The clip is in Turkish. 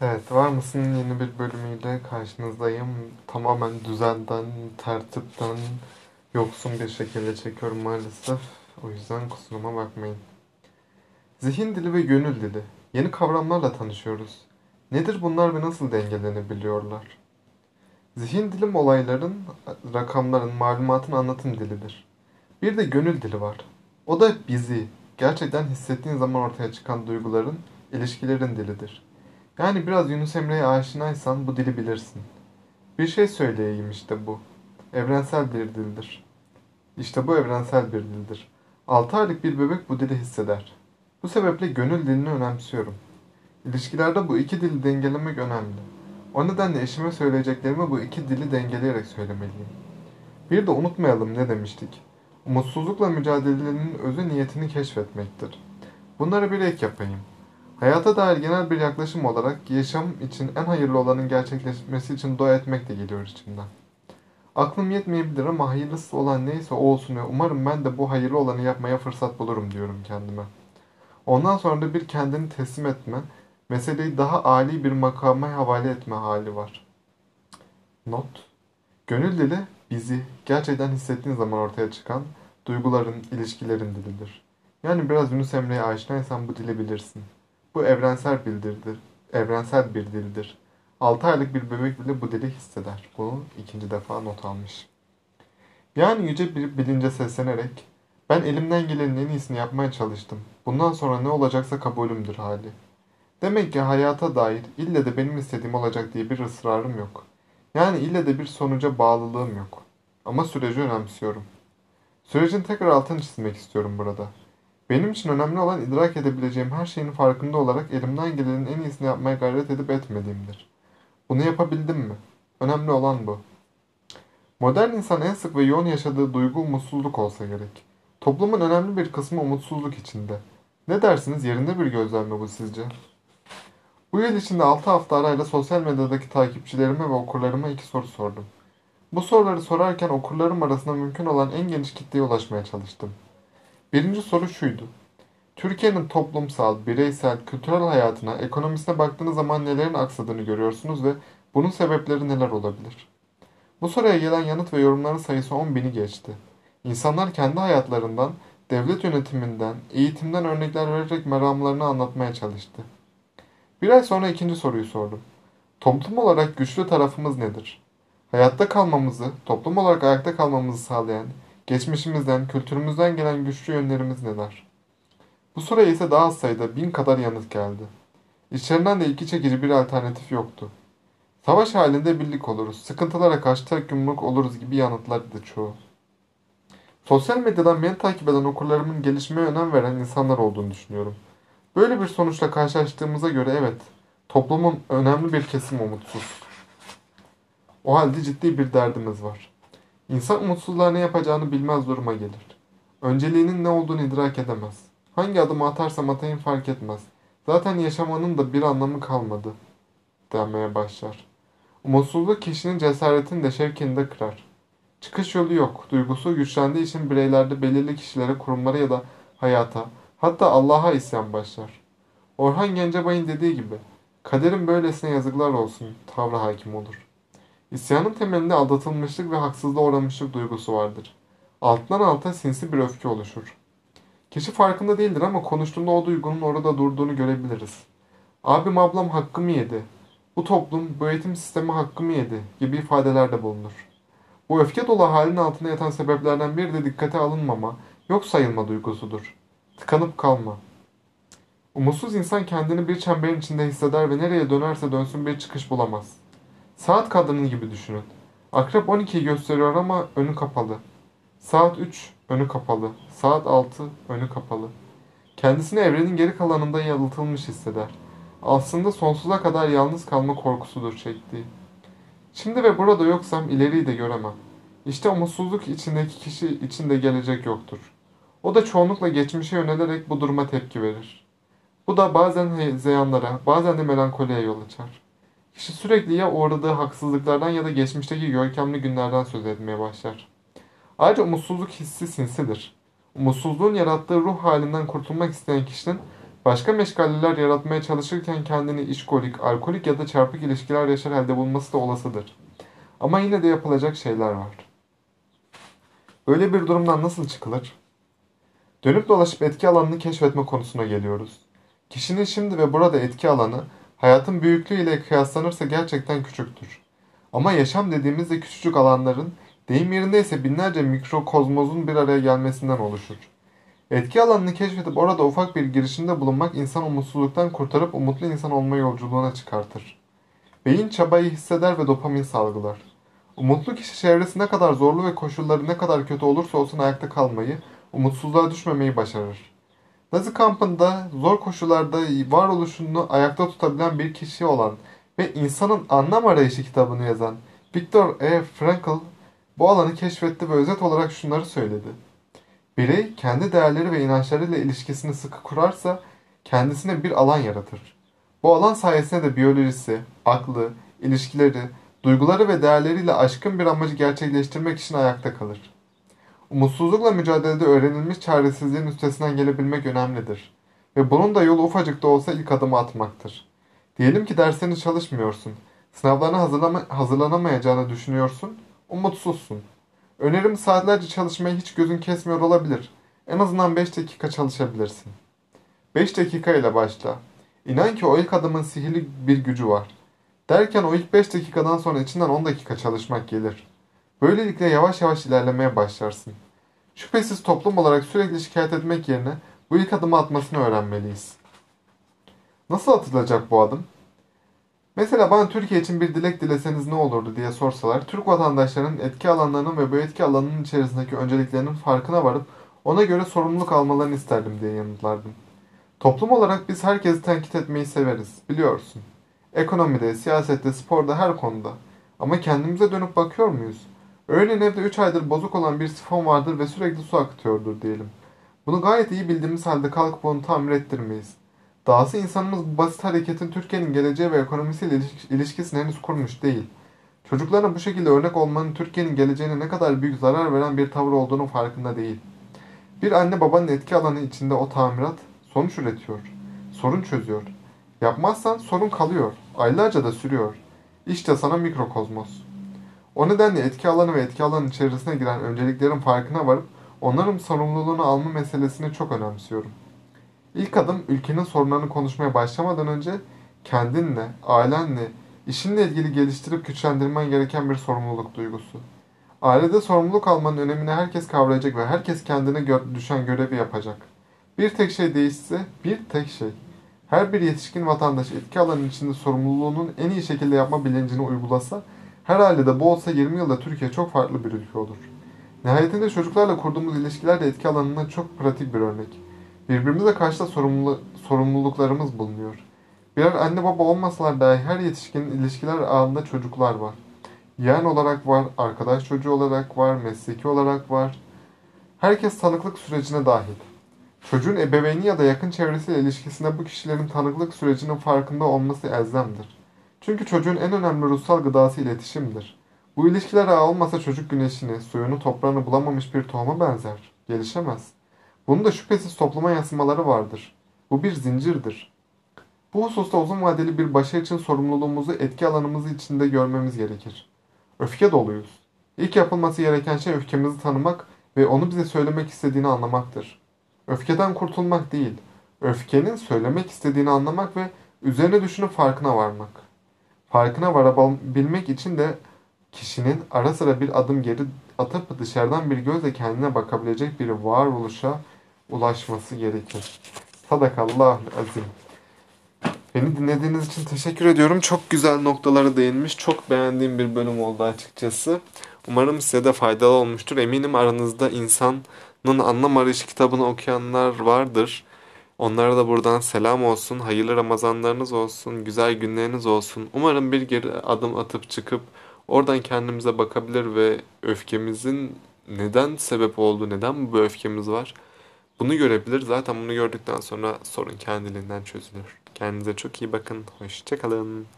Evet, Var mısın yeni bir bölümüyle karşınızdayım. Tamamen düzenden, tertipten yoksun bir şekilde çekiyorum maalesef. O yüzden kusuruma bakmayın. Zihin dili ve gönül dili. Yeni kavramlarla tanışıyoruz. Nedir bunlar ve nasıl dengelenebiliyorlar? Zihin dilim olayların, rakamların, malumatın anlatım dilidir. Bir de gönül dili var. O da bizi, gerçekten hissettiğin zaman ortaya çıkan duyguların, ilişkilerin dilidir. Yani biraz Yunus Emre'ye aşinaysan bu dili bilirsin. Bir şey söyleyeyim işte bu. Evrensel bir dildir. İşte bu evrensel bir dildir. 6 aylık bir bebek bu dili hisseder. Bu sebeple gönül dilini önemsiyorum. İlişkilerde bu iki dili dengelemek önemli. O nedenle eşime söyleyeceklerimi bu iki dili dengeleyerek söylemeliyim. Bir de unutmayalım ne demiştik. Umutsuzlukla mücadelenin özü niyetini keşfetmektir. Bunları bir ek yapayım. Hayata dair genel bir yaklaşım olarak yaşam için en hayırlı olanın gerçekleşmesi için dua etmek de geliyor içimden. Aklım yetmeyebilir ama hayırlısı olan neyse o olsun ve umarım ben de bu hayırlı olanı yapmaya fırsat bulurum diyorum kendime. Ondan sonra da bir kendini teslim etme, meseleyi daha âli bir makama havale etme hali var. Not Gönül dili bizi gerçekten hissettiğin zaman ortaya çıkan duyguların, ilişkilerin dilidir. Yani biraz Yunus Emre'ye aşinaysan bu dili bilirsin. Bu evrensel bildirdir. Evrensel bir dildir. 6 aylık bir bebek bile bu dili hisseder. Bunu ikinci defa not almış. Yani yüce bir bilince seslenerek ben elimden gelenin en iyisini yapmaya çalıştım. Bundan sonra ne olacaksa kabulümdür hali. Demek ki hayata dair ille de benim istediğim olacak diye bir ısrarım yok. Yani ille de bir sonuca bağlılığım yok. Ama süreci önemsiyorum. Sürecin tekrar altını çizmek istiyorum burada. Benim için önemli olan idrak edebileceğim her şeyin farkında olarak elimden gelenin en iyisini yapmaya gayret edip etmediğimdir. Bunu yapabildim mi? Önemli olan bu. Modern insan en sık ve yoğun yaşadığı duygu umutsuzluk olsa gerek. Toplumun önemli bir kısmı umutsuzluk içinde. Ne dersiniz yerinde bir gözlem mi bu sizce? Bu yıl içinde 6 hafta arayla sosyal medyadaki takipçilerime ve okurlarıma iki soru sordum. Bu soruları sorarken okurlarım arasında mümkün olan en geniş kitleye ulaşmaya çalıştım. Birinci soru şuydu. Türkiye'nin toplumsal, bireysel, kültürel hayatına, ekonomisine baktığınız zaman nelerin aksadığını görüyorsunuz ve bunun sebepleri neler olabilir? Bu soruya gelen yanıt ve yorumların sayısı 10 bini geçti. İnsanlar kendi hayatlarından, devlet yönetiminden, eğitimden örnekler vererek meramlarını anlatmaya çalıştı. Bir ay sonra ikinci soruyu sordum. Toplum olarak güçlü tarafımız nedir? Hayatta kalmamızı, toplum olarak ayakta kalmamızı sağlayan, geçmişimizden, kültürümüzden gelen güçlü yönlerimiz neler? Bu soruya ise daha az sayıda bin kadar yanıt geldi. İçlerinden de ilgi çekici bir alternatif yoktu. Savaş halinde birlik oluruz, sıkıntılara karşı tek yumruk oluruz gibi yanıtlardı çoğu. Sosyal medyadan beni takip eden okurlarımın gelişmeye önem veren insanlar olduğunu düşünüyorum. Böyle bir sonuçla karşılaştığımıza göre evet, toplumun önemli bir kesimi umutsuz. O halde ciddi bir derdimiz var. İnsan umutsuzluğa ne yapacağını bilmez duruma gelir. Önceliğinin ne olduğunu idrak edemez. Hangi adımı atarsam atayım fark etmez. Zaten yaşamanın da bir anlamı kalmadı denmeye başlar. Umutsuzluk kişinin cesaretini de şevkini de kırar. Çıkış yolu yok. Duygusu güçlendiği için bireylerde belirli kişilere, kurumlara ya da hayata, hatta Allah'a isyan başlar. Orhan Gencebay'ın dediği gibi, kaderin böylesine yazıklar olsun, tavrı hakim olur. İsyanın temelinde aldatılmışlık ve haksızlığa uğramışlık duygusu vardır. Alttan alta sinsi bir öfke oluşur. Kişi farkında değildir ama konuştuğunda o duygunun orada durduğunu görebiliriz. Abim ablam hakkımı yedi. Bu toplum, bu eğitim sistemi hakkımı yedi gibi ifadelerde bulunur. Bu öfke dolu halin altında yatan sebeplerden biri de dikkate alınmama, yok sayılma duygusudur. Tıkanıp kalma. Umutsuz insan kendini bir çemberin içinde hisseder ve nereye dönerse dönsün bir çıkış bulamaz. Saat kadını gibi düşünün. Akrep 12'yi gösteriyor ama önü kapalı. Saat 3 önü kapalı. Saat 6 önü kapalı. Kendisini evrenin geri kalanında yalıtılmış hisseder. Aslında sonsuza kadar yalnız kalma korkusudur çektiği. Şimdi ve burada yoksam ileriyi de göremem. İşte umutsuzluk içindeki kişi içinde gelecek yoktur. O da çoğunlukla geçmişe yönelerek bu duruma tepki verir. Bu da bazen hezeyanlara, bazen de melankoliye yol açar. Kişi sürekli ya uğradığı haksızlıklardan ya da geçmişteki görkemli günlerden söz etmeye başlar. Ayrıca umutsuzluk hissi sinsidir. Umutsuzluğun yarattığı ruh halinden kurtulmak isteyen kişinin Başka meşgaleler yaratmaya çalışırken kendini işkolik, alkolik ya da çarpık ilişkiler yaşar halde bulması da olasıdır. Ama yine de yapılacak şeyler var. Böyle bir durumdan nasıl çıkılır? Dönüp dolaşıp etki alanını keşfetme konusuna geliyoruz. Kişinin şimdi ve burada etki alanı hayatın büyüklüğüyle kıyaslanırsa gerçekten küçüktür. Ama yaşam dediğimizde küçücük alanların, deyim yerindeyse binlerce mikrokozmozun bir araya gelmesinden oluşur. Etki alanını keşfedip orada ufak bir girişimde bulunmak insan umutsuzluktan kurtarıp umutlu insan olma yolculuğuna çıkartır. Beyin çabayı hisseder ve dopamin salgılar. Umutlu kişi çevresi ne kadar zorlu ve koşulları ne kadar kötü olursa olsun ayakta kalmayı, umutsuzluğa düşmemeyi başarır. Nazi kampında zor koşullarda varoluşunu ayakta tutabilen bir kişi olan ve insanın anlam arayışı kitabını yazan Viktor E. Frankl bu alanı keşfetti ve özet olarak şunları söyledi. Birey kendi değerleri ve inançlarıyla ilişkisini sıkı kurarsa kendisine bir alan yaratır. Bu alan sayesinde de biyolojisi, aklı, ilişkileri, duyguları ve değerleriyle aşkın bir amacı gerçekleştirmek için ayakta kalır. Umutsuzlukla mücadelede öğrenilmiş çaresizliğin üstesinden gelebilmek önemlidir. Ve bunun da yolu ufacık da olsa ilk adımı atmaktır. Diyelim ki derslerini çalışmıyorsun. Sınavlarına hazırlama, hazırlanamayacağını düşünüyorsun. Umutsuzsun. Önerim saatlerce çalışmayı hiç gözün kesmiyor olabilir. En azından 5 dakika çalışabilirsin. 5 dakika ile başla. İnan ki o ilk adımın sihirli bir gücü var. Derken o ilk 5 dakikadan sonra içinden 10 dakika çalışmak gelir. Böylelikle yavaş yavaş ilerlemeye başlarsın. Şüphesiz toplum olarak sürekli şikayet etmek yerine bu ilk adımı atmasını öğrenmeliyiz. Nasıl atılacak bu adım? Mesela bana Türkiye için bir dilek dileseniz ne olurdu diye sorsalar, Türk vatandaşlarının etki alanlarının ve bu etki alanının içerisindeki önceliklerinin farkına varıp ona göre sorumluluk almalarını isterdim diye yanıtlardım. Toplum olarak biz herkesi tenkit etmeyi severiz, biliyorsun. Ekonomide, siyasette, sporda, her konuda. Ama kendimize dönüp bakıyor muyuz? Örneğin evde 3 aydır bozuk olan bir sifon vardır ve sürekli su akıtıyordur diyelim. Bunu gayet iyi bildiğimiz halde kalkıp onu tamir ettirmeyiz. Dahası insanımız bu basit hareketin Türkiye'nin geleceği ve ekonomisiyle ilişkisini henüz kurmuş değil. Çocuklarına bu şekilde örnek olmanın Türkiye'nin geleceğine ne kadar büyük zarar veren bir tavır olduğunu farkında değil. Bir anne babanın etki alanı içinde o tamirat sonuç üretiyor. Sorun çözüyor. Yapmazsan sorun kalıyor. Aylarca da sürüyor. İşte sana mikrokozmos. O nedenle etki alanı ve etki alanının içerisine giren önceliklerin farkına varıp onların sorumluluğunu alma meselesini çok önemsiyorum. İlk adım ülkenin sorunlarını konuşmaya başlamadan önce kendinle, ailenle, işinle ilgili geliştirip güçlendirmen gereken bir sorumluluk duygusu. Ailede sorumluluk almanın önemini herkes kavrayacak ve herkes kendine gö düşen görevi yapacak. Bir tek şey değişse, bir tek şey. Her bir yetişkin vatandaş etki alanının içinde sorumluluğunun en iyi şekilde yapma bilincini uygulasa, herhalde de bu olsa 20 yılda Türkiye çok farklı bir ülke olur. Nihayetinde çocuklarla kurduğumuz ilişkiler de etki alanından çok pratik bir örnek. Birbirimize karşı da sorumlu, sorumluluklarımız bulunuyor. Birer anne baba olmasalar dahi her yetişkinin ilişkiler ağında çocuklar var. Yeğen olarak var, arkadaş çocuğu olarak var, mesleki olarak var. Herkes tanıklık sürecine dahil. Çocuğun ebeveyni ya da yakın çevresiyle ilişkisinde bu kişilerin tanıklık sürecinin farkında olması elzemdir. Çünkü çocuğun en önemli ruhsal gıdası iletişimdir. Bu ilişkiler ağı olmasa çocuk güneşini, suyunu, toprağını bulamamış bir tohuma benzer. Gelişemez. Bunun da şüphesiz topluma yansımaları vardır. Bu bir zincirdir. Bu hususta uzun vadeli bir başarı için sorumluluğumuzu etki alanımız içinde görmemiz gerekir. Öfke doluyuz. İlk yapılması gereken şey öfkemizi tanımak ve onu bize söylemek istediğini anlamaktır. Öfkeden kurtulmak değil, öfkenin söylemek istediğini anlamak ve üzerine düşünüp farkına varmak. Farkına varabilmek için de kişinin ara sıra bir adım geri atıp dışarıdan bir gözle kendine bakabilecek bir varoluşa ulaşması gerekir. Sadakallahu azim. Beni dinlediğiniz için teşekkür ediyorum. Çok güzel noktalara değinmiş. Çok beğendiğim bir bölüm oldu açıkçası. Umarım size de faydalı olmuştur. Eminim aranızda insanın anlam arayışı kitabını okuyanlar vardır. Onlara da buradan selam olsun. Hayırlı Ramazanlarınız olsun. Güzel günleriniz olsun. Umarım bir geri adım atıp çıkıp oradan kendimize bakabilir ve öfkemizin neden sebep olduğu, neden bu öfkemiz var bunu görebilir. Zaten bunu gördükten sonra sorun kendiliğinden çözülür. Kendinize çok iyi bakın. Hoşçakalın.